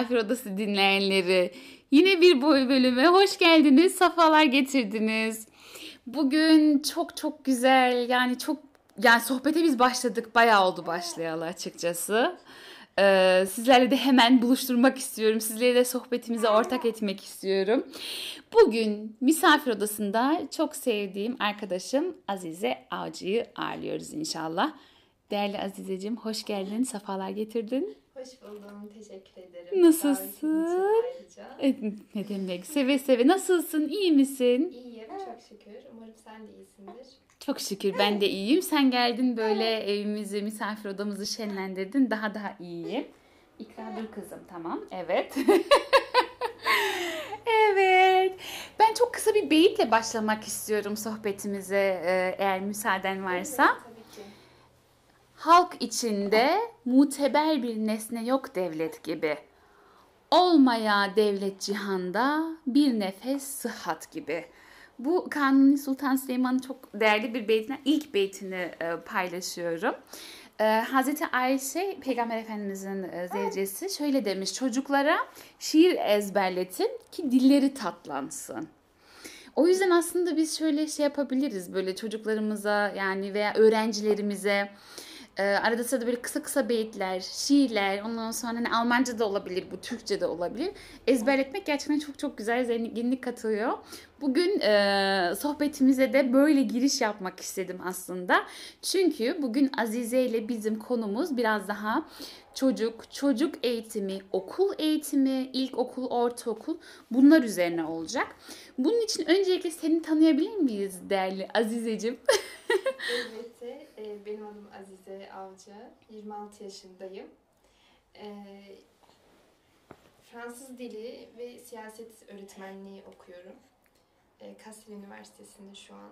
Misafir odası dinleyenleri. Yine bir boy bölüme hoş geldiniz, safalar getirdiniz. Bugün çok çok güzel, yani çok yani sohbete biz başladık, bayağı oldu başlayalı açıkçası. Ee, sizlerle de hemen buluşturmak istiyorum. Sizleri de sohbetimize ortak etmek istiyorum. Bugün misafir odasında çok sevdiğim arkadaşım Azize Avcı'yı ağırlıyoruz inşallah. Değerli Azizeciğim hoş geldin, sefalar getirdin. Hoş buldum, teşekkür ederim. Nasılsın? E, Ne demek, seve seve. Nasılsın, iyi misin? İyiyim, çok şükür. Umarım sen de iyisindir. Çok şükür ben de iyiyim. Sen geldin böyle evimizi, misafir odamızı şenlendirdin. Daha daha iyiyim. İkra dur kızım tamam. Evet. evet. Ben çok kısa bir beyitle başlamak istiyorum sohbetimize e, eğer müsaaden varsa. Ki. Halk içinde muteber bir nesne yok devlet gibi. Olmaya devlet cihanda bir nefes sıhhat gibi. Bu Kanuni Sultan Süleyman'ın çok değerli bir beytinden ilk beytini e, paylaşıyorum. E, Hazreti Ayşe Peygamber Efendimizin e, zevcesi şöyle demiş çocuklara şiir ezberletin ki dilleri tatlansın. O yüzden aslında biz şöyle şey yapabiliriz böyle çocuklarımıza yani veya öğrencilerimize e, arada sırada böyle kısa kısa beyitler, şiirler, ondan sonra hani Almanca da olabilir, bu Türkçe de olabilir. Ezberletmek gerçekten çok çok güzel zenginlik katıyor. Bugün e, sohbetimize de böyle giriş yapmak istedim aslında. Çünkü bugün Azize ile bizim konumuz biraz daha çocuk, çocuk eğitimi, okul eğitimi, ilkokul, ortaokul bunlar üzerine olacak. Bunun için öncelikle seni tanıyabilir miyiz değerli Azizeciğim? Elbette. E, benim adım Azize Avcı. 26 yaşındayım. E, Fransız dili ve siyaset öğretmenliği okuyorum. E, Kassel Üniversitesi'nde şu an.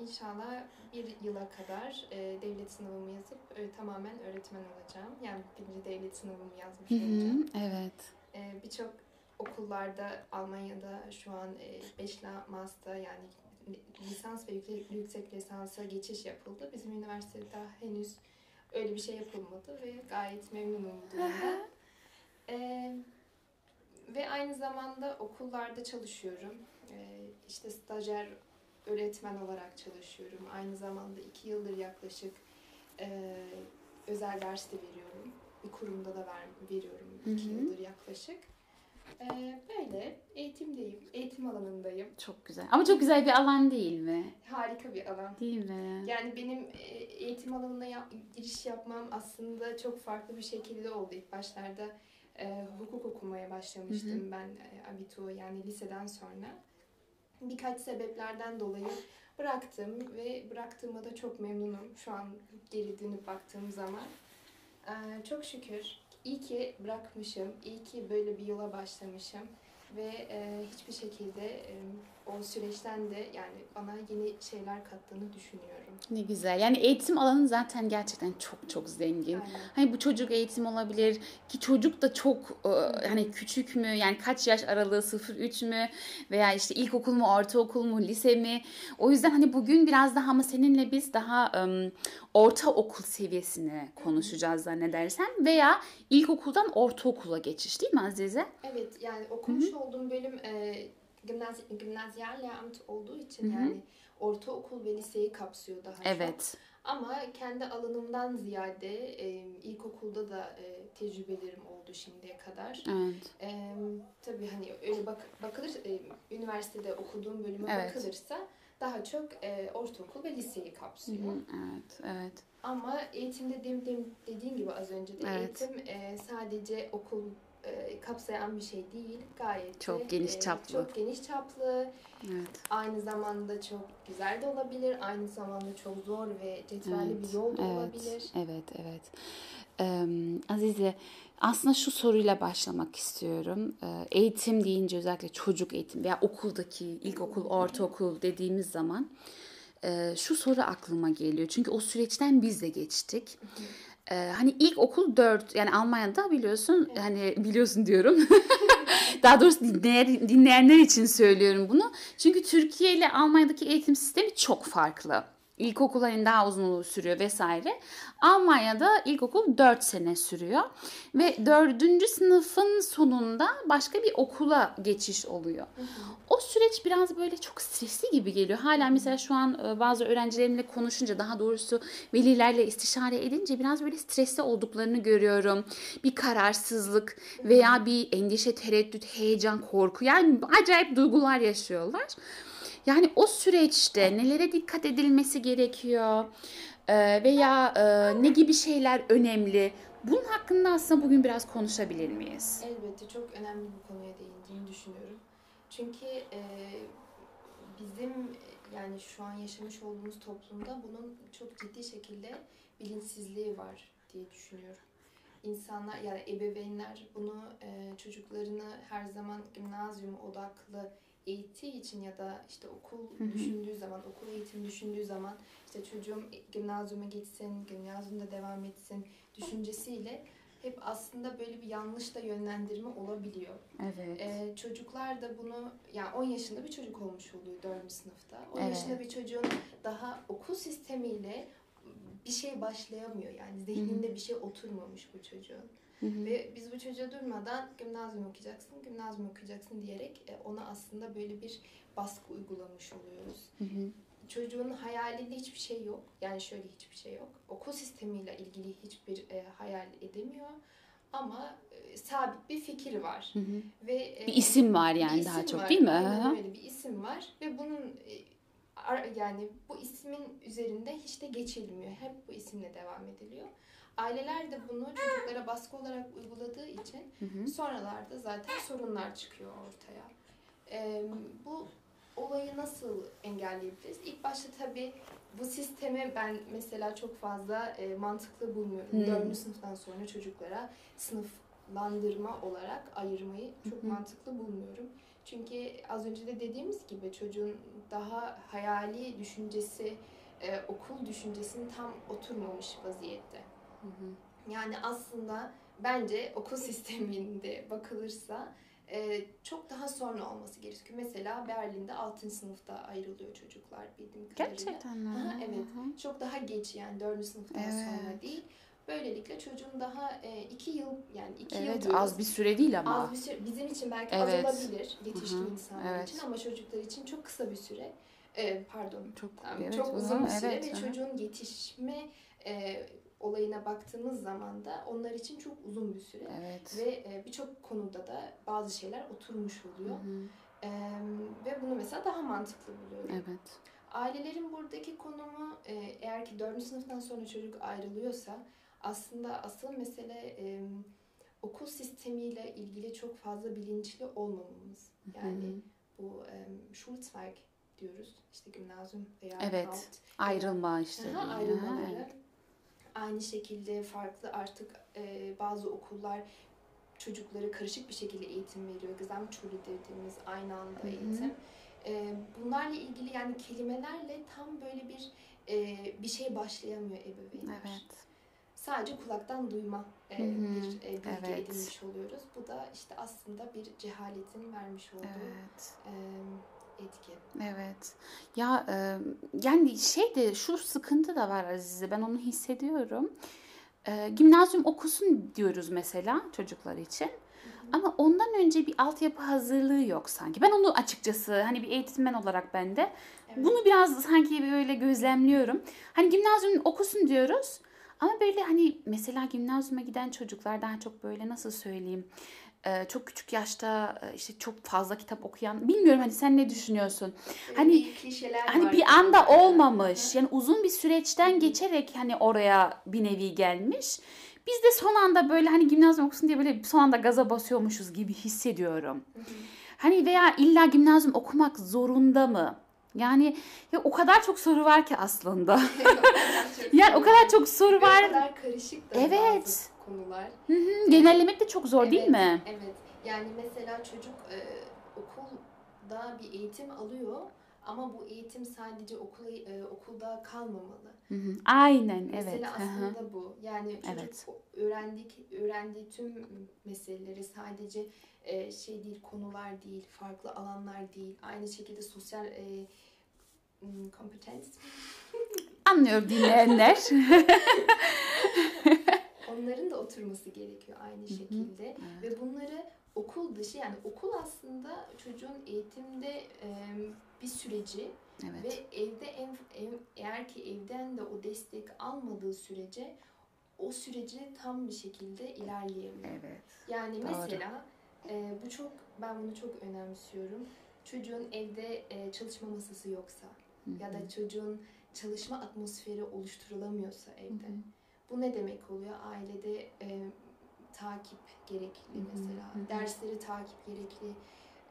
İnşallah bir yıla kadar e, devlet sınavımı yazıp e, tamamen öğretmen olacağım. Yani birinci devlet sınavımı yazmış olacağım. evet. Ee, Birçok okullarda Almanya'da şu an 5 master yani lisans ve yüksek, yüksek lisansa geçiş yapıldı. Bizim üniversitede daha henüz öyle bir şey yapılmadı ve gayet memnunum bu durumda. Ee, ve aynı zamanda okullarda çalışıyorum. Ee, işte stajyer öğretmen olarak çalışıyorum. Aynı zamanda iki yıldır yaklaşık e, özel ders de veriyorum. Bir kurumda da ver, veriyorum iki Hı hı. yıldır yaklaşık. Ee, böyle eğitimdeyim, eğitim alanındayım. Çok güzel. Ama çok güzel bir alan değil mi? Harika bir alan. Değil mi? Yani benim e, eğitim alanına yap- giriş yapmam aslında çok farklı bir şekilde oldu. İlk başlarda e, hukuk okumaya başlamıştım ben e, abitur yani liseden sonra. Birkaç sebeplerden dolayı bıraktım ve bıraktığıma da çok memnunum şu an geri dönüp baktığım zaman. E, çok şükür iyi ki bırakmışım, iyi ki böyle bir yola başlamışım ve e, hiçbir şekilde e, o süreçten de yani bana yeni şeyler kattığını düşünüyorum. Ne güzel. Yani eğitim alanı zaten gerçekten çok çok zengin. Aynen. Hani bu çocuk eğitim olabilir ki çocuk da çok e, hani küçük mü yani kaç yaş aralığı 0-3 mü veya işte ilkokul mu ortaokul mu lise mi o yüzden hani bugün biraz daha ama seninle biz daha em, ortaokul seviyesini konuşacağız zannedersem veya ilkokuldan ortaokula geçiş değil mi Azize? Evet yani okumuş olduğum bölüm e, gimnaz, gimnazyal Lehramt olduğu için Hı hı. yani ortaokul ve liseyi kapsıyor daha çok. Evet. Ama kendi alanımdan ziyade e, ilkokulda da e, tecrübelerim oldu şimdiye kadar. Evet. E, tabii hani öyle bak, bakılır e, üniversitede okuduğum bölüme Evet. bakılırsa daha çok e, ortaokul ve liseyi Hı kapsıyor. hı, Evet. Evet. Ama eğitimde dem, dediğin gibi az önce de Evet. eğitim e, sadece okul e, kapsayan bir şey değil. Gayet Çok de, geniş e, çaplı. Çok geniş çaplı. Evet. Aynı zamanda çok güzel de olabilir. Aynı zamanda çok zor ve cetvelli bir yol da evet, olabilir. Evet, evet. Ee, Azize, aslında şu soruyla başlamak istiyorum. Ee, eğitim deyince özellikle çocuk eğitim veya okuldaki ilkokul, ortaokul dediğimiz zaman e, şu soru aklıma geliyor. Çünkü o süreçten biz de geçtik. Ee, hani ilkokul 4 yani Almanya'da biliyorsun hani biliyorsun diyorum. Daha doğrusu dinleyen, dinleyenler için söylüyorum bunu. Çünkü Türkiye ile Almanya'daki eğitim sistemi çok farklı. İlkokulların daha uzun sürüyor vesaire. Almanya'da ilkokul 4 sene sürüyor. Ve 4. sınıfın sonunda başka bir okula geçiş oluyor. O süreç biraz böyle çok stresli gibi geliyor. Hala mesela şu an e, bazı öğrencilerimle konuşunca daha doğrusu velilerle istişare edince biraz böyle stresli olduklarını görüyorum. Bir kararsızlık veya bir endişe, tereddüt, heyecan, korku yani acayip duygular yaşıyorlar. Yani o süreçte nelere dikkat edilmesi gerekiyor e, veya e, ne gibi şeyler önemli? Bunun hakkında aslında bugün biraz konuşabilir miyiz? Elbette çok önemli bir konuya değindiğini düşünüyorum. Çünkü e, bizim yani şu an yaşamış olduğumuz toplumda bunun çok ciddi şekilde bilinçsizliği var diye düşünüyorum. İnsanlar yani ebeveynler bunu e, çocuklarını her zaman gimnazyum odaklı eğittiği için ya da işte okul düşündüğü zaman, okul eğitimi düşündüğü zaman işte çocuğum gimnazyuma gitsin, gimnazyumda devam etsin düşüncesiyle hep aslında böyle bir yanlış da yönlendirme olabiliyor. Evet. Ee, çocuklar da bunu yani 10 yaşında bir çocuk olmuş oluyor 4. sınıfta. 10 Evet. yaşında bir çocuğun daha okul sistemiyle bir şey başlayamıyor. Yani zihninde bir şey oturmamış bu çocuğun. Hı hı. Ve biz bu çocuğa durmadan gimnazyum okuyacaksın, gimnazyum okuyacaksın diyerek e, ona aslında böyle bir baskı uygulamış oluyoruz. Hı hı. Çocuğun hayalinde hiçbir şey yok. Yani şöyle hiçbir şey yok. Okul sistemiyle ilgili hiçbir e, hayal edemiyor. Ama e, sabit bir fikir var. Hı hı. Ve e, Bir isim var yani isim daha çok var. değil mi? Aynen Hı hı. öyle bir isim var ve bunun e, yani bu ismin üzerinde hiç de geçilmiyor. Hep bu isimle devam ediliyor. Aileler de bunu çocuklara baskı olarak uyguladığı için Hı hı. sonralarda zaten sorunlar çıkıyor ortaya. Ee, bu olayı nasıl engelleyebiliriz? İlk başta tabii bu sistemi ben mesela çok fazla e, mantıklı bulmuyorum. Hmm. Dördüncü sınıftan sonra çocuklara sınıflandırma olarak ayırmayı çok hı. mantıklı bulmuyorum. Çünkü az önce de dediğimiz gibi çocuğun daha hayali düşüncesi, e, okul düşüncesinin tam oturmamış vaziyette. Hı hı. Yani aslında bence okul sisteminde bakılırsa e, çok daha sonra olması gerekiyor. Mesela Berlin'de 6. sınıfta ayrılıyor çocuklar bildiğim kadarıyla. Gerçekten mi? Aha, evet. Hı hı. Çok daha geç yani 4. sınıftan Evet. sonra değil. Böylelikle çocuğun daha 2 yıl yani 2 yıl Evet diyoruz. az bir süre değil ama. Az bir süre, bizim için belki Evet. az olabilir yetişkin Hı hı, insanlar evet. için ama çocuklar için çok kısa bir süre. E, pardon Çok yani evet, çok uzun bir süre evet, ve hı. çocuğun yetişme e, olayına baktığımız zaman da onlar için çok uzun bir süre. Evet. Ve e, birçok konuda da bazı şeyler oturmuş Hı oluyor. hı. E, ve bunu mesela daha mantıklı buluyorum. Evet. Ailelerin buradaki konumu e, eğer ki 4. sınıftan sonra çocuk ayrılıyorsa aslında asıl mesele e, okul sistemiyle ilgili çok fazla bilinçli olmamamız. Yani Hı hı. bu e, Schulzweig diyoruz. İşte gimnazyum veya Evet. alt Ayrılma işte. Aha, ayrılmaları. evet. Aynı şekilde farklı artık e, bazı okullar çocuklara karışık bir şekilde eğitim veriyor. Gesamtschule dediğimiz aynı anda Hı hı. eğitim. E, bunlarla ilgili yani kelimelerle tam böyle bir e, bir şey başlayamıyor ebeveynler. Evet. Sadece kulaktan duyma e, bir e, bilgi Evet. edinmiş oluyoruz. Bu da işte aslında bir cehaletin vermiş olduğu Evet. e, etki. Evet. Ya e, yani şey de şu sıkıntı da var Azize. Ben onu hissediyorum. E, gimnazyum okusun diyoruz mesela çocuklar için. Ama ondan önce bir altyapı hazırlığı yok sanki. Ben onu açıkçası hani bir eğitmen olarak ben de Evet. bunu biraz sanki böyle gözlemliyorum. Hani gimnazyum okusun diyoruz. Ama böyle hani mesela gimnazyuma giden çocuklar daha çok böyle nasıl söyleyeyim çok küçük yaşta işte çok fazla kitap okuyan bilmiyorum hani sen ne düşünüyorsun? Böyle Hani- bir Hani var bir anda olmamış. Yani uzun bir süreçten geçerek hani oraya bir nevi gelmiş. Biz de son anda böyle hani gimnazyum okusun diye böyle son anda gaza basıyormuşuz gibi hissediyorum. Hani veya illa gimnazyum okumak zorunda mı? Yani ya o kadar çok soru var ki aslında. Yani o kadar çok soru Ve o var. kadar karışık da Evet. bazı konular. Hı hı, Genellemek de çok zor değil Evet, mi? Evet. Yani mesela çocuk e, okulda bir eğitim alıyor ama bu eğitim sadece okula, e, okulda kalmamalı. Hı hı, Aynen evet. Mesele Hı hı. aslında bu. Yani çocuk Evet. öğrendik öğrendiği tüm meseleleri sadece e, şey değil, konular değil, farklı alanlar değil. Aynı şekilde sosyal e, competence Anlıyor dinleyenler. Onların da oturması gerekiyor aynı şekilde ve bunları okul dışı yani okul aslında çocuğun eğitimde e, bir süreci evet. ve evde ev, ev, eğer ki evden de o destek almadığı sürece o süreci tam bir şekilde ilerleyemiyor. Evet. Yani Doğru. mesela e, bu çok ben bunu çok önemsiyorum. Çocuğun evde e, çalışma masası yoksa ya da çocuğun çalışma atmosferi oluşturulamıyorsa evde. Bu ne demek oluyor? Ailede e, takip gerekli mesela. hı hı. Dersleri takip gerekli.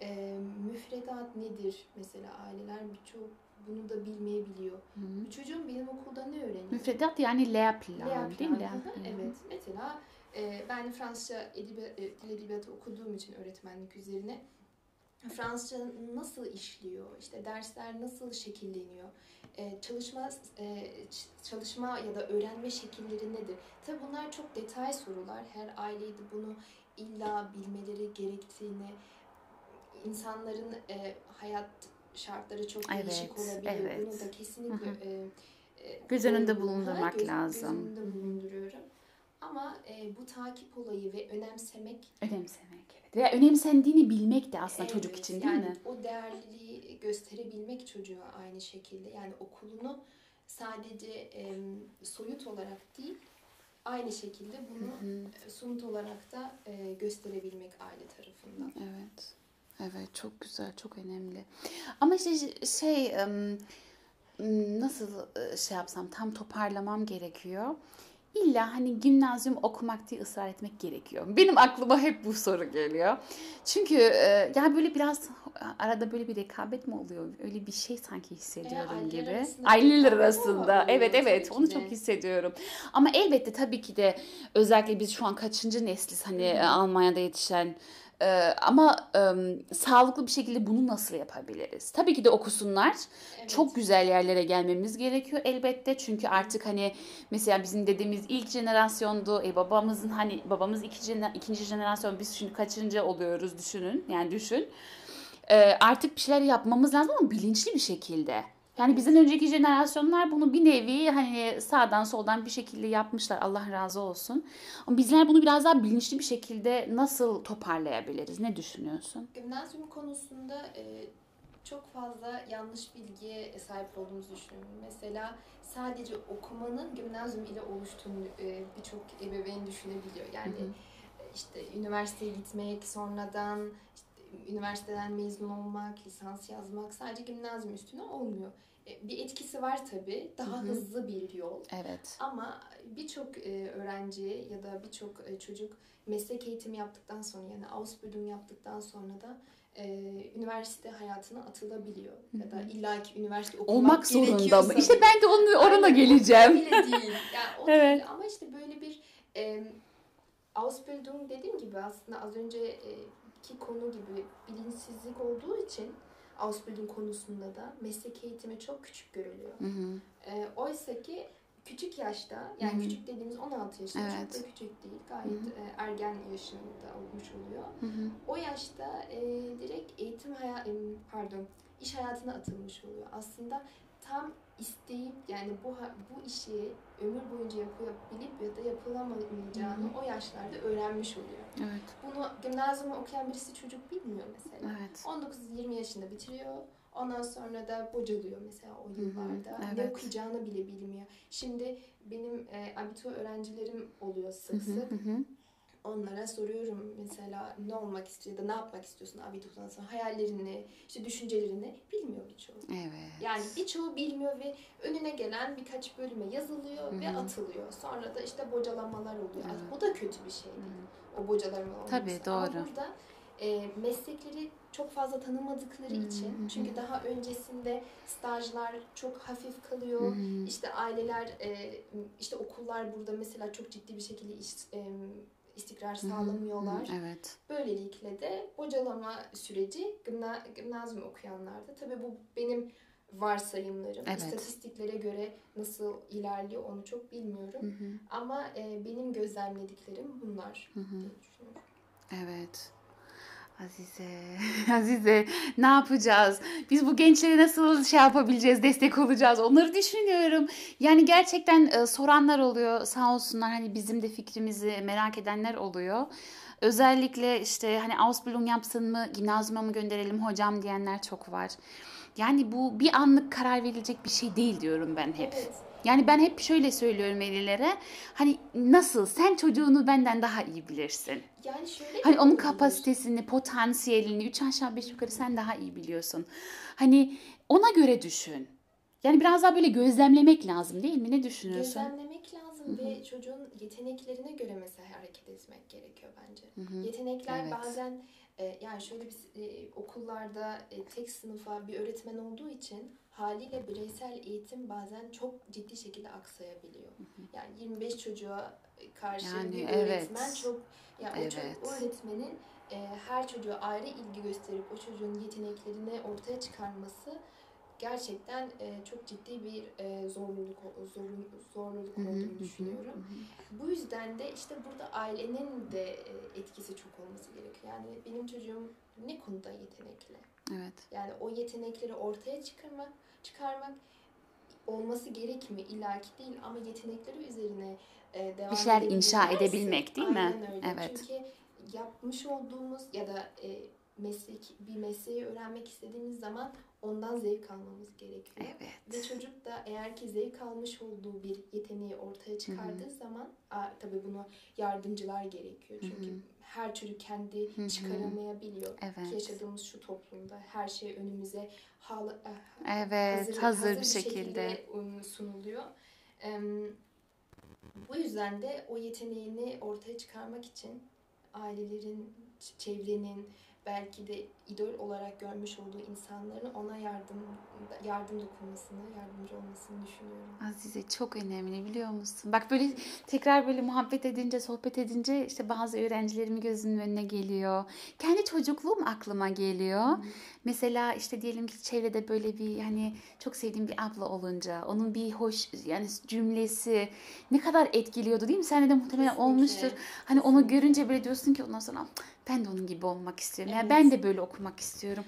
E, müfredat nedir mesela aileler birçok bunu da bilmeyebiliyor. Hı. Çocuğum benim okulda ne öğreniyor? Müfredat yani Lea plan yapıyor? değil mi? Hı Lea hı, plan. Evet. Mesela e, ben Fransızca edebiyat, dil edebiyatı okuduğum için öğretmenlik üzerine Fransızca nasıl işliyor? İşte dersler nasıl şekilleniyor? E, çalışma e, çalışma ya da öğrenme şekilleri nedir? Tabii bunlar çok detay sorular. Her aileydi bunu illa bilmeleri gerektiğini insanların e, hayat şartları çok değişik Evet, olabiliyor. evet. Bunu da kesinlikle e, Göz önünde bulundurmak göz- lazım. Göz önünde bulunduruyorum. Ama e, bu takip olayı ve önemsemek Önemsemek evet. Ve önemsendiğini bilmek de aslında çocuk evet, için değil yani mi? o değerliliği gösterebilmek çocuğa aynı şekilde. Yani okulunu sadece e, soyut olarak değil aynı şekilde bunu e, somut olarak da e, gösterebilmek aile tarafından. Evet. Evet çok güzel, çok önemli. Ama işte şey nasıl e, şey yapsam tam toparlamam gerekiyor. İlla hani gimnazyum okumak diye ısrar etmek gerekiyor. Benim aklıma hep bu soru geliyor. Çünkü e, ya böyle biraz arada böyle bir rekabet mi oluyor? Öyle bir şey sanki hissediyorum aileler gibi. arasında Aileler arasında. Evet evet onu çok hissediyorum. Ama elbette tabii ki de özellikle biz şu an kaçıncı nesliz hani e, Almanya'da yetişen e, ama e, sağlıklı bir şekilde bunu nasıl yapabiliriz? Tabii ki de okusunlar. Evet. Çok güzel yerlere gelmemiz gerekiyor elbette. Çünkü artık hani mesela bizim dediğimiz ilk jenerasyondu. E babamızın hani babamız ikinci, ikinci jenerasyon biz şimdi kaçıncı oluyoruz düşünün. Yani düşün. E, artık bir şeyler yapmamız lazım ama bilinçli bir şekilde. Yani bizden önceki jenerasyonlar bunu bir nevi hani sağdan soldan bir şekilde yapmışlar. Allah razı olsun. Ama bizler bunu biraz daha bilinçli bir şekilde nasıl toparlayabiliriz? Ne düşünüyorsun? Gimnazyum konusunda e, çok fazla yanlış bilgiye sahip olduğumuzu düşünüyorum. Mesela sadece okumanın gimnazyum ile oluştuğunu e, birçok ebeveyn düşünebiliyor. Yani Hı hı. işte üniversiteye gitmek, sonradan işte üniversiteden mezun olmak, lisans yazmak sadece gimnazyum üstüne olmuyor. E, bir etkisi var tabii. Daha Hı hı. hızlı bir yol. Evet. Ama birçok e, öğrenci ya da birçok e, çocuk meslek eğitimi yaptıktan sonra yani Ausbildung yaptıktan sonra da e, üniversite hayatına atılabiliyor. Ya da illaki üniversite okumak Olmak zorunda mı? İşte ben de onu orana Aynen, geleceğim. bile değil. Yani o Evet. değil. Ama işte böyle bir e, Ausbildung dediğim gibi aslında az önceki konu gibi bilinçsizlik olduğu için Ausbildung konusunda da meslek eğitimi çok küçük görülüyor. Hı hı. E, Oysa ki küçük yaşta yani Hı hı. küçük dediğimiz 16 yaşında Evet. çok da küçük değil. Gayet Hı hı. e, ergen yaşında olmuş oluyor. Hı hı. O yaşta e, direkt eğitim haya em, pardon iş hayatına atılmış oluyor. Aslında tam isteyip yani bu bu işi ömür boyunca yapabilip ya da yapılamayacağını o yaşlarda öğrenmiş oluyor. Evet. Bunu gimnazyumu okuyan birisi çocuk bilmiyor mesela. Evet. 19-20 yaşında bitiriyor. Ondan sonra da bocalıyor mesela o yıllarda. Ne evet. okuyacağını bile bilmiyor. Şimdi benim e, abitur öğrencilerim oluyor sık sık. hı hı. Onlara soruyorum mesela ne olmak istiyor ya da ne yapmak istiyorsun abiturdan sonra hayallerini, işte düşüncelerini bilmiyor birçoğu. Evet. Yani birçoğu bilmiyor ve önüne gelen birkaç bölüme yazılıyor ve Hı hı. atılıyor. Sonra da işte bocalamalar oluyor. Evet. Bu da kötü bir şey değil. O bocalama olması. Tabii, Ama doğru. burada e, meslekleri çok fazla tanımadıkları hı için çünkü daha öncesinde stajlar çok hafif kalıyor. Hı. İşte aileler, e, işte okullar burada mesela çok ciddi bir şekilde iş, e, istikrar sağlamıyorlar. Evet. Böylelikle de bocalama süreci gimna, gimnazyum okuyanlarda. Tabii bu benim varsayımlarım. Evet. İstatistiklere göre nasıl ilerliyor onu çok bilmiyorum. Hı hı. Ama e, benim gözlemlediklerim bunlar Hı hı. diye düşünüyorum. Evet. Azize, Azize ne yapacağız? Biz bu gençlere nasıl şey yapabileceğiz, destek olacağız? Onları düşünüyorum. Yani gerçekten e, soranlar oluyor sağ olsunlar hani bizim de fikrimizi merak edenler oluyor. Özellikle işte hani Ausbildung yapsın mı, gimnazyuma mı gönderelim hocam diyenler çok var. Yani bu bir anlık karar verilecek bir şey değil diyorum ben hep. Evet. Yani ben hep şöyle söylüyorum velilere. Hani nasıl sen çocuğunu benden daha iyi bilirsin. Yani şöyle Hani onun kapasitesini, potansiyelini üç aşağı beş yukarı sen daha iyi biliyorsun. Hani ona göre düşün. Yani biraz daha böyle gözlemlemek lazım değil mi? Ne düşünüyorsun? Gözlemlemek lazım ve çocuğun yeteneklerine göre mesela hareket etmek gerekiyor bence. Yetenekler Evet. bazen yani şöyle bir e, okullarda e, tek sınıfa bir öğretmen olduğu için haliyle bireysel eğitim bazen çok ciddi şekilde aksayabiliyor. Yani 25 çocuğa karşı Yani bir evet. öğretmen çok yani o, ço- Evet. o öğretmenin e, her çocuğa ayrı ilgi gösterip o çocuğun yeteneklerini ortaya çıkarması gerçekten e, çok ciddi bir e, zorluluk zorluluk, zorluluk olduğunu düşünüyorum. Bu yüzden de işte burada ailenin de e, etkisi çok olması gerekiyor. Yani benim çocuğum ne konuda yetenekli? Evet. Yani o yetenekleri ortaya çıkarmak, çıkarmak olması gerekmiyor illaki değil ama yetenekleri üzerine e, devam Bir şeyler inşa edebilmek değil mi? Aynen öyle. Evet. Çünkü yapmış olduğumuz ya da e, meslek bir mesleği öğrenmek istediğimiz zaman ondan zevk almamız gerekiyor. Ve Evet. çocuk da eğer ki zevk almış olduğu bir yeteneği ortaya çıkardığı zaman a, tabii bunu yardımcılar gerekiyor. Çünkü her çocuk kendi hı. çıkaramayabiliyor. Ki Evet. yaşadığımız şu toplumda her şey önümüze hal, Evet, hazır, bir şekilde. um, sunuluyor. Em, bu yüzden de o yeteneğini ortaya çıkarmak için ailelerin, çevrenin, belki de idol olarak görmüş olduğu insanların ona yardım yardım dokunmasını, yardımcı olmasını düşünüyorum. Azize çok önemli biliyor musun? Bak böyle tekrar böyle muhabbet edince, sohbet edince işte bazı öğrencilerimin gözünün önüne geliyor. Kendi çocukluğum aklıma geliyor. Mesela işte diyelim ki çevrede böyle bir hani çok sevdiğim bir abla olunca onun bir hoş yani cümlesi ne kadar etkiliyordu değil mi? Sende de muhtemelen Kesinlikle, olmuştur. Hani onu kesinlikle. görünce böyle diyorsun ki ondan sonra "Cık, ben de onun gibi olmak istiyorum. Yani Evet. ben de böyle okumak istiyorum.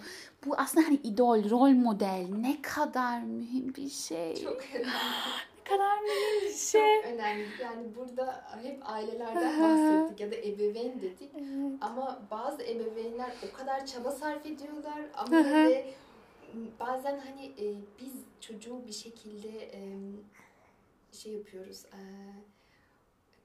Bu aslında hani idol, rol model ne kadar mühim bir şey. Çok önemli. Ne kadar mühim bir şey. Çok önemli. Yani burada hep ailelerden bahsettik ya da ebeveyn dedik. Ama bazı ebeveynler o kadar çaba sarf ediyorlar ama de bazen hani e, biz çocuğu bir şekilde e, şey yapıyoruz. e,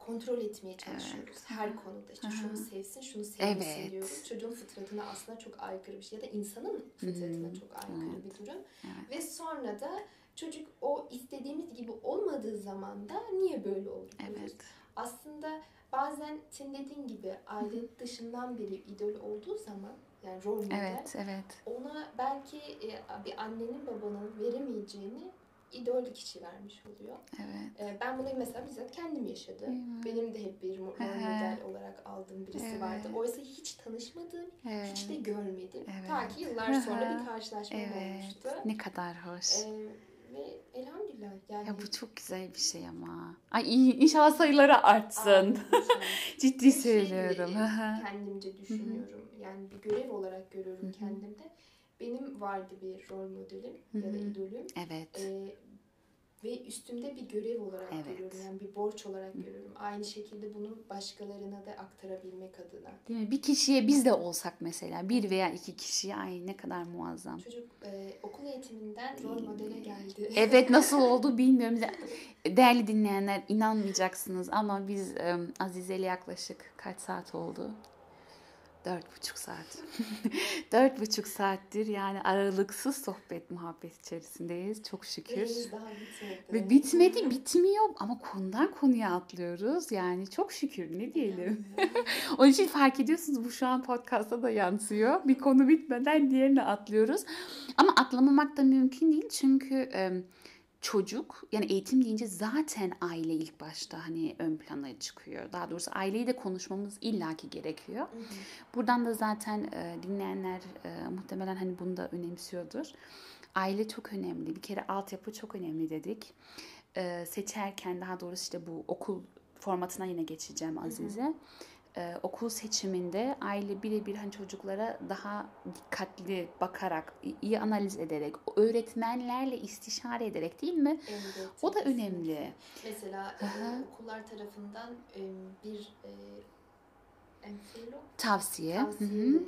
kontrol etmeye çalışıyoruz Evet. her konuda. İşte şunu sevsin, şunu sevmesin Evet. diyoruz. Çocuğun fıtratına aslında çok aykırı bir şey ya da insanın fıtratına Hı. çok aykırı Evet. bir durum. Evet. Ve sonra da çocuk o istediğimiz gibi olmadığı zaman da niye böyle oldu diyoruz. Evet. Aslında bazen senin dediğin gibi aile dışından biri idol olduğu zaman yani rol model Evet, evet. ona belki e, bir annenin babanın veremeyeceğini idol kişi vermiş oluyor. Evet. E, Ben bunu mesela bizzat kendim yaşadım. Mi? Benim de hep bir rol model olarak aldığım birisi Evet. vardı. Oysa hiç tanışmadığım, Evet. hiç de görmedim. Evet. Ta ki yıllar sonra bir karşılaşmam Evet. olmuştu. Ne kadar hoş. E, ve elhamdülillah yani Ya bu çok güzel bir şey ama. Ay iyi, inşallah sayıları artsın. İnşallah. Ciddi Bir şey söylüyorum. kendimce düşünüyorum. Yani bir görev olarak görüyorum Hı hı. kendimde. Benim vardı bir rol modelim ya da Hı hı. idolüm. Evet. Ee, ve üstümde bir görev olarak Evet. görüyorum. Yani bir borç olarak görüyorum. Aynı şekilde bunu başkalarına da aktarabilmek adına. Değil mi? Bir kişiye biz de olsak mesela bir veya iki kişiye ay ne kadar muazzam. Çocuk e, okul eğitiminden rol modele geldi. Evet nasıl oldu bilmiyorum. Değerli dinleyenler inanmayacaksınız ama biz e, Azize ile yaklaşık kaç saat oldu? Dört buçuk saat. Dört buçuk saattir yani aralıksız sohbet muhabbet içerisindeyiz. Çok şükür. bitmedi. Ve bitmedi bitmiyor ama konudan konuya atlıyoruz. Yani çok şükür ne diyelim. Onun için fark ediyorsunuz bu şu an podcast'a da yansıyor. Bir konu bitmeden diğerine atlıyoruz. Ama atlamamak da mümkün değil çünkü e, çocuk yani eğitim deyince zaten aile ilk başta hani ön plana çıkıyor. Daha doğrusu aileyi de konuşmamız illaki gerekiyor. Hı hı. Buradan da zaten e, dinleyenler e, muhtemelen hani bunu da önemsiyordur. Aile çok önemli. Bir kere altyapı çok önemli dedik. E, seçerken daha doğrusu işte bu okul formatına yine geçeceğim Azize. E, okul seçiminde aile birebir hani çocuklara daha dikkatli bakarak, iyi analiz ederek, öğretmenlerle istişare ederek değil mi? Elbette, O da önemli. Mesela e, okullar tarafından e, bir e, enfilo Tavsiye. Hı tavsiye hı.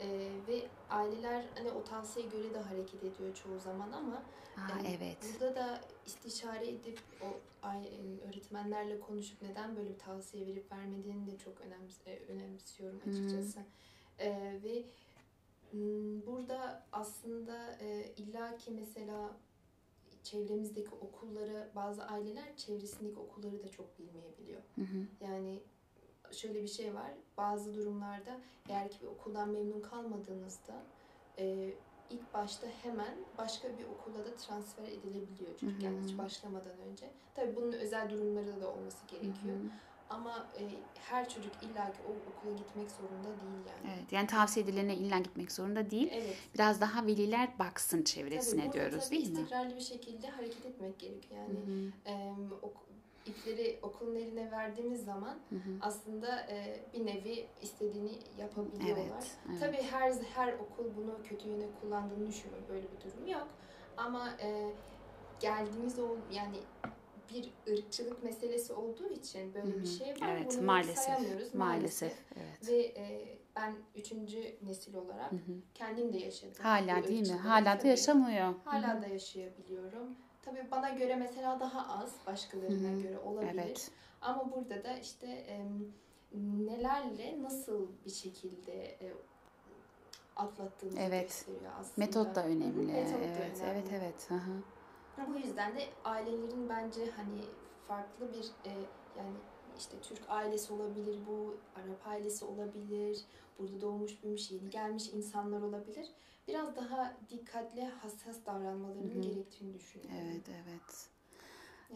E, ve aileler hani o tavsiyeye göre de hareket ediyor çoğu zaman ama Aa, e, evet. burada da istişare edip o öğretmenlerle konuşup neden böyle bir tavsiye verip vermediğini de çok önems önemsiyorum açıkçası. E, ve burada aslında e, illaki mesela çevremizdeki okulları bazı aileler çevresindeki okulları da çok bilmeyebiliyor. Hı hı. Yani şöyle bir şey var. Bazı durumlarda eğer ki bir okuldan memnun kalmadığınızda e, ilk başta hemen başka bir okula da transfer edilebiliyor çocuk. Yani hiç başlamadan önce. Tabii bunun özel durumları da olması gerekiyor. Hı hı. Ama e, her çocuk illaki o okula gitmek zorunda değil yani. Evet. Yani tavsiye edilene illa gitmek zorunda değil. Evet. Biraz daha veliler baksın çevresine Tabii diyoruz tabii değil mi? istikrarlı bir şekilde hareket etmek gerekiyor. Yani Hı hı. e, ok- ipleri okulun eline verdiğimiz zaman Hı hı. aslında e, bir nevi istediğini yapabiliyorlar. Evet, evet. Tabii her her okul bunu kötü yöne kullandığını düşünmüyorum. Böyle bir durum yok. Ama e, geldiğimiz o yani bir ırkçılık meselesi olduğu için böyle Hı bir şey var. Evet, Bunu maalesef. sayamıyoruz Maalesef. Evet. Ve e, ben üçüncü nesil olarak Hı hı. kendim de yaşadım. Hala değil mi? Hala da Tabii. yaşamıyor. Hala da yaşayabiliyorum. Tabii bana göre mesela daha az, başkalarına Hı hı. göre olabilir. Evet. Ama burada da işte em, nelerle nasıl bir şekilde e, atlattığımızı Evet. gösteriyor aslında. Metot da önemli. metot da Evet, önemli. evet, evet. Hı. Bu yüzden de ailelerin bence hani farklı bir e, yani işte Türk ailesi olabilir bu, Arap ailesi olabilir, burada doğmuş büyümüş yeni gelmiş insanlar olabilir. Biraz daha dikkatli, hassas davranmalarının Hı hı. gerektiğini düşünüyorum. Evet, evet.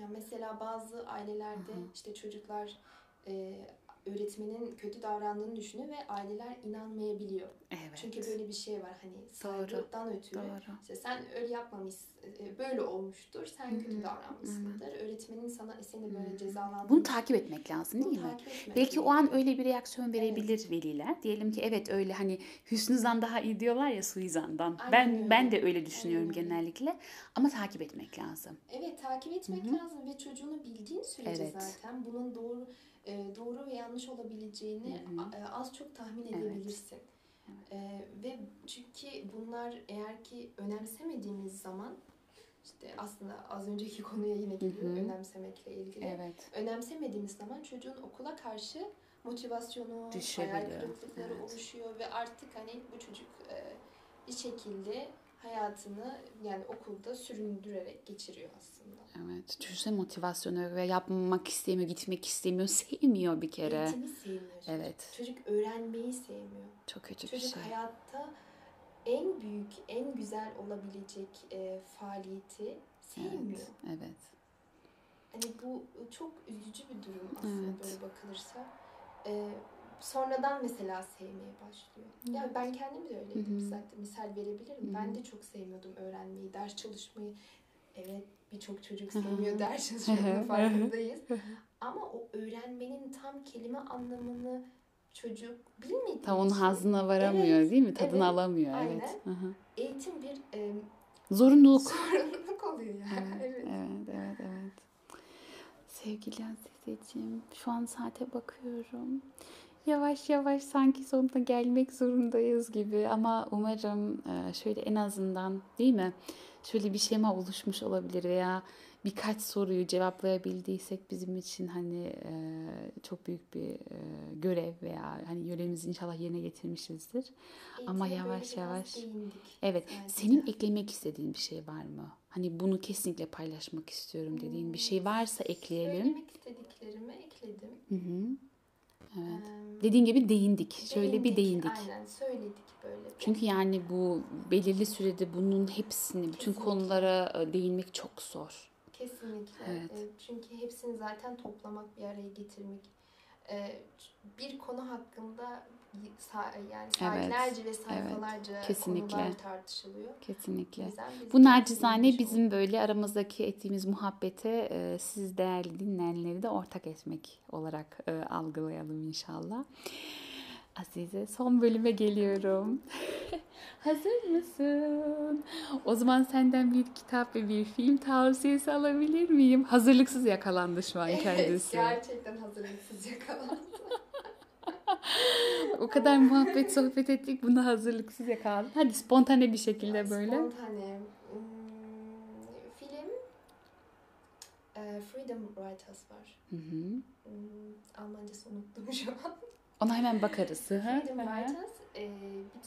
Yani mesela bazı ailelerde Hı hı. işte çocuklar e, öğretmenin kötü davrandığını düşünüyor ve aileler inanmayabiliyor. Evet. Çünkü böyle bir şey var hani saygıdan ötürü. Doğru. İşte sen öyle yapmamışsın, e, böyle olmuştur, sen Hı hı, kötü davranmışsındır. Öğretmenin sana seni böyle cezalandırmış. Bunu takip etmek lazım Bunu değil mi? takip etmek Belki o an gerekiyor. öyle bir reaksiyon verebilir veliler. Diyelim ki evet öyle hani hüsnüzan daha iyi diyorlar ya suizandan. Aynen ben öyle. ben de öyle düşünüyorum Aynen genellikle. Ama takip etmek lazım. Evet takip etmek Hı hı. lazım ve çocuğunu bildiğin sürece Evet. zaten bunun doğru e, doğru ve yanlış olabileceğini Hı e, az çok tahmin Evet. edebilirsin. E, ve çünkü bunlar eğer ki önemsemediğimiz zaman işte aslında az önceki konuya yine geliyor hı. önemsemekle ilgili. Evet. Önemsemediğimiz zaman çocuğun okula karşı motivasyonu, hayal Düşebiliyor. kırıklıkları Evet. oluşuyor ve artık hani bu çocuk e, bir şekilde hayatını yani okulda süründürerek geçiriyor aslında. Evet. Düşünsene motivasyonu ve yapmak istemiyor, gitmek istemiyor, sevmiyor bir kere. Eğitimi sevmiyor çocuk. Evet. Çocuk öğrenmeyi sevmiyor. Çok kötü bir Çocuk şey. hayatta en büyük, en güzel olabilecek e, faaliyeti sevmiyor. Evet. Evet. Hani bu çok üzücü bir durum aslında Evet. böyle bakılırsa. E, sonradan mesela sevmeye başlıyor. Ya ben kendim de öyleydim Hı hı. zaten. Misal verebilirim. Hı hı. Ben de çok sevmiyordum öğrenmeyi, ders çalışmayı. Evet birçok çocuk sevmiyor ders çalışmayı farkındayız. Ama o öğrenmenin tam kelime anlamını çocuk bilmediği Tam onun hazına varamıyor Evet, değil mi? Tadını evet, alamıyor. aynen. Evet. Eğitim bir e, Zorunluluk. sorumluluk oluyor yani. Evet, evet. evet, evet, evet. Sevgili Azizeciğim, şu an saate bakıyorum. Yavaş yavaş sanki sonuna gelmek zorundayız gibi ama umarım e, şöyle en azından değil mi? Şöyle bir şema oluşmuş olabilir veya birkaç soruyu cevaplayabildiysek bizim için hani e, çok büyük bir e, görev veya hani görevimizi inşallah yerine getirmişizdir. Ama Eğitime böyle yavaş yavaş. Evet, sadece. senin eklemek istediğin bir şey var mı? Hani bunu kesinlikle paylaşmak istiyorum dediğin bir şey varsa ekleyelim. Söylemek istediklerimi ekledim. Hı hı. Evet. Ee, Dediğin gibi değindik. Şöyle bir değindik. Aynen söyledik böyle. bir. Çünkü yani bu belirli sürede bunun hepsini, bütün Kesinlikle. konulara değinmek çok zor. Kesinlikle. Evet. Çünkü hepsini zaten toplamak, bir araya getirmek bir konu hakkında yani saatlerce ve sayfalarca kesinlikle. konular tartışılıyor. Kesinlikle. Bu nacizane bizim böyle aramızdaki ettiğimiz muhabbete e, siz değerli dinleyenleri de ortak etmek olarak e, algılayalım inşallah. Azize son bölüme geliyorum. Hazır mısın? O zaman senden bir kitap ve bir film tavsiyesi alabilir miyim? Hazırlıksız yakalandı şu an Evet, kendisi. gerçekten hazırlıksız yakalandı. O kadar muhabbet sohbet ettik buna hazırlıksız yakalandı. Hadi spontane bir şekilde böyle. Spontane. Hmm, film e, Freedom Writers var. Hı hı. Hmm, Almancası unuttum şu an. Ona hemen bakarız. Freedom. Writers e,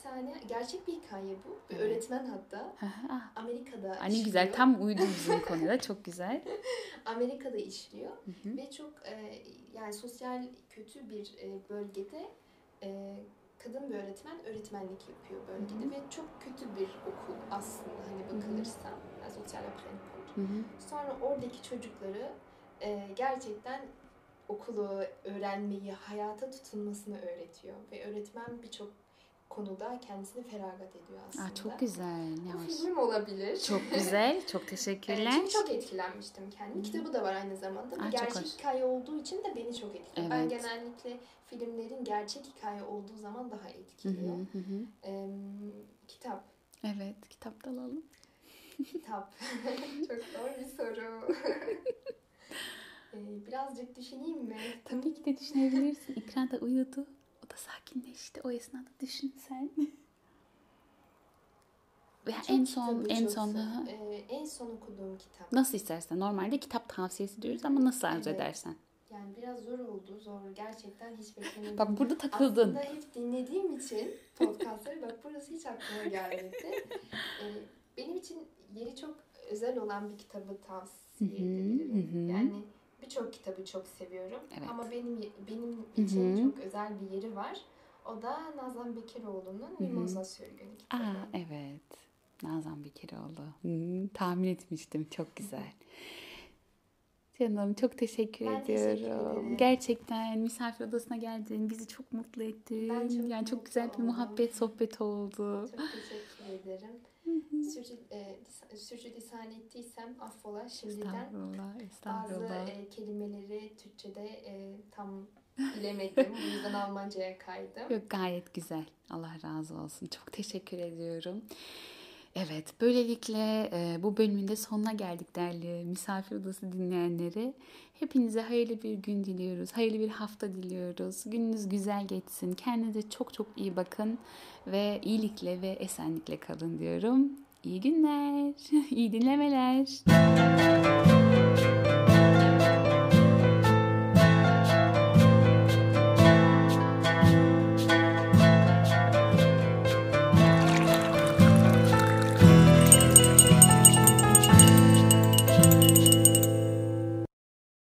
tane gerçek bir hikaye bu. Bir Evet. öğretmen hatta. Ah, Amerika'da Ay ne işliyor. güzel tam uydu bizim konuda çok güzel. Amerika'da işliyor Hı hı. ve çok e, yani sosyal kötü bir e, bölgede e, kadın bir öğretmen öğretmenlik yapıyor bölgede Hı hı. ve çok kötü bir okul aslında hani bakılırsa. Yani sosyal hı. Sonra oradaki çocukları e, gerçekten okulu öğrenmeyi, hayata tutunmasını öğretiyor ve öğretmen birçok konuda kendisini feragat ediyor aslında. Aa, çok güzel. Ne Bu filmim olabilir. Çok güzel. Çok teşekkürler. çünkü çok etkilenmiştim kendim. Kitabı da var aynı zamanda. Aa, gerçek hikaye olduğu için de beni çok etkiliyor. Ben Evet. genellikle filmlerin gerçek hikaye olduğu zaman daha etkiliyor. hı, hı hı. Em, kitap. Evet, kitap da alalım. Kitap. çok zor bir soru. Ee, birazcık düşüneyim mi? Tabii ki de düşünebilirsin. İkra da uyudu. Da sakinleşti. O esnada düşün sen. Ve Çok en son, en son. Ee, en son okuduğum kitap. nasıl istersen. Normalde kitap tavsiyesi diyoruz ama nasıl arzu Evet. edersen. Yani biraz zor oldu. Zor. Gerçekten hiç beklemedim. Bak burada takıldın. Aslında hep dinlediğim için podcastları bak burası hiç aklıma gelmedi. Ee, benim için yeri çok özel olan bir kitabı tavsiye edebilirim. Yani birçok kitabı çok seviyorum. Evet. Ama benim benim için hı. çok özel bir yeri var. O da Nazan Bekiroğlu'nun. Mimoza Sürgünü kitabı. Aa evet. Nazan Bekiroğlu. Hı, tahmin etmiştim. Çok güzel. Canım çok teşekkür Ben ediyorum. teşekkür ederim. Gerçekten misafir odasına geldin. Bizi çok mutlu ettin. Ben çok yani çok güzel bir oldum. muhabbet sohbet oldu. Çok teşekkür ederim. Sürçü, e, lis- sürçülisan ettiysem affola şimdiden. Estağfurullah, Bazı estağfurullah. e, kelimeleri Türkçe'de e, tam bilemedim. Bu yüzden Almanca'ya kaydım. Yok gayet güzel. Allah razı olsun. Çok teşekkür ediyorum. Evet, böylelikle e, bu bölümün de sonuna geldik değerli misafir odası dinleyenleri. Hepinize hayırlı bir gün diliyoruz. Hayırlı bir hafta diliyoruz. Gününüz güzel geçsin. Kendinize çok çok iyi bakın ve iyilikle ve esenlikle kalın diyorum. İyi günler, iyi dinlemeler.